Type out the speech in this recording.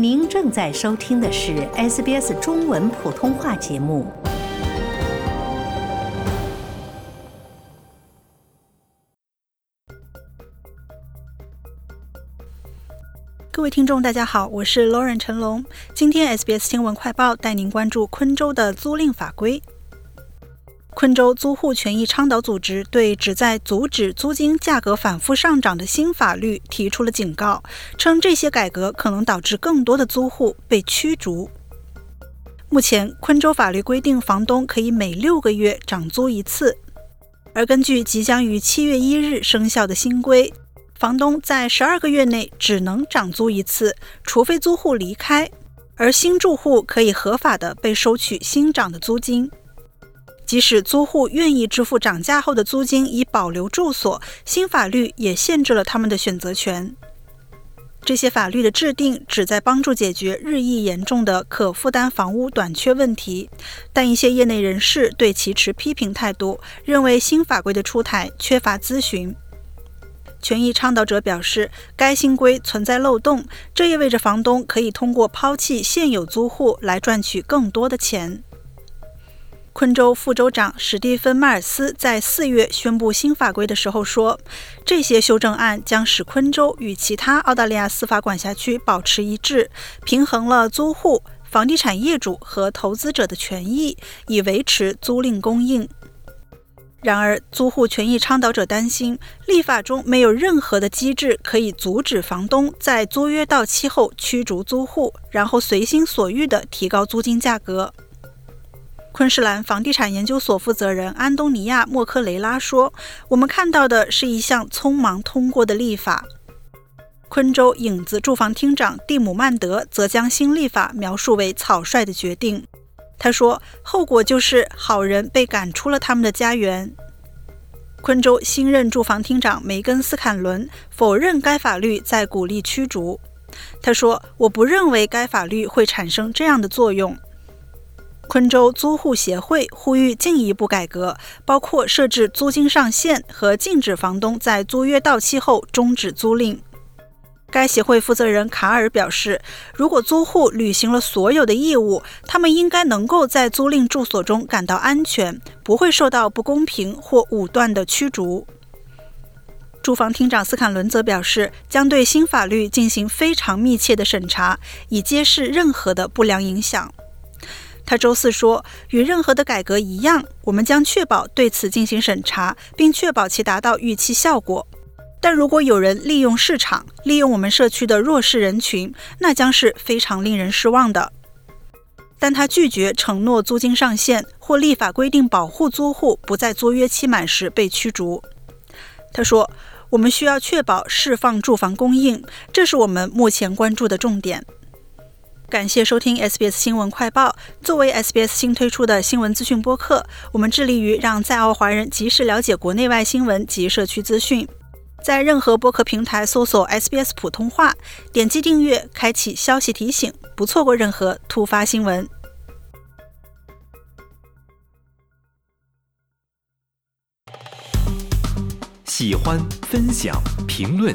您正在收听的是 SBS 中文普通话节目。各位听众，大家好，我是 Lauren 陈龙。今天 SBS 新闻快报带您关注昆州的租赁法规。昆州租户权益倡导组织对旨在阻止租金价格反复上涨的新法律提出了警告，称这些改革可能导致更多的租户被驱逐。目前，昆州法律规定房东可以每六个月涨租一次，而根据即将于七月一日生效的新规，房东在十二个月内只能涨租一次，除非租户离开，而新住户可以合法的被收取新涨的租金。即使租户愿意支付涨价后的租金以保留住所，新法律也限制了他们的选择权。这些法律的制定旨在帮助解决日益严重的可负担房屋短缺问题，但一些业内人士对其持批评态度，认为新法规的出台缺乏咨询。权益倡导者表示，该新规存在漏洞，这意味着房东可以通过抛弃现有租户来赚取更多的钱。昆州副州长史蒂芬·迈尔斯在四月宣布新法规的时候说：“这些修正案将使昆州与其他澳大利亚司法管辖区保持一致，平衡了租户、房地产业主和投资者的权益，以维持租赁供应。”然而，租户权益倡导者担心，立法中没有任何的机制可以阻止房东在租约到期后驱逐租户，然后随心所欲地提高租金价格。昆士兰房地产研究所负责人安东尼亚·莫克雷拉说：“我们看到的是一项匆忙通过的立法。”昆州影子住房厅长蒂姆曼德则将新立法描述为草率的决定。他说：“后果就是好人被赶出了他们的家园。”昆州新任住房厅长梅根斯坎伦否认该法律在鼓励驱逐。他说：“我不认为该法律会产生这样的作用。”昆州租户协会呼吁进一步改革，包括设置租金上限和禁止房东在租约到期后终止租赁。该协会负责人卡尔表示，如果租户履行了所有的义务，他们应该能够在租赁住所中感到安全，不会受到不公平或武断的驱逐。住房厅长斯坎伦则表示，将对新法律进行非常密切的审查，以揭示任何的不良影响。他周四说：“与任何的改革一样，我们将确保对此进行审查，并确保其达到预期效果。但如果有人利用市场，利用我们社区的弱势人群，那将是非常令人失望的。”但他拒绝承诺租金上限或立法规定保护租户不在租约期满时被驱逐。他说：“我们需要确保释放住房供应，这是我们目前关注的重点。”感谢收听 SBS 新闻快报。作为 SBS 新推出的新闻资讯播客，我们致力于让在澳华人及时了解国内外新闻及社区资讯。在任何播客平台搜索 SBS 普通话，点击订阅，开启消息提醒，不错过任何突发新闻。喜欢、分享、评论。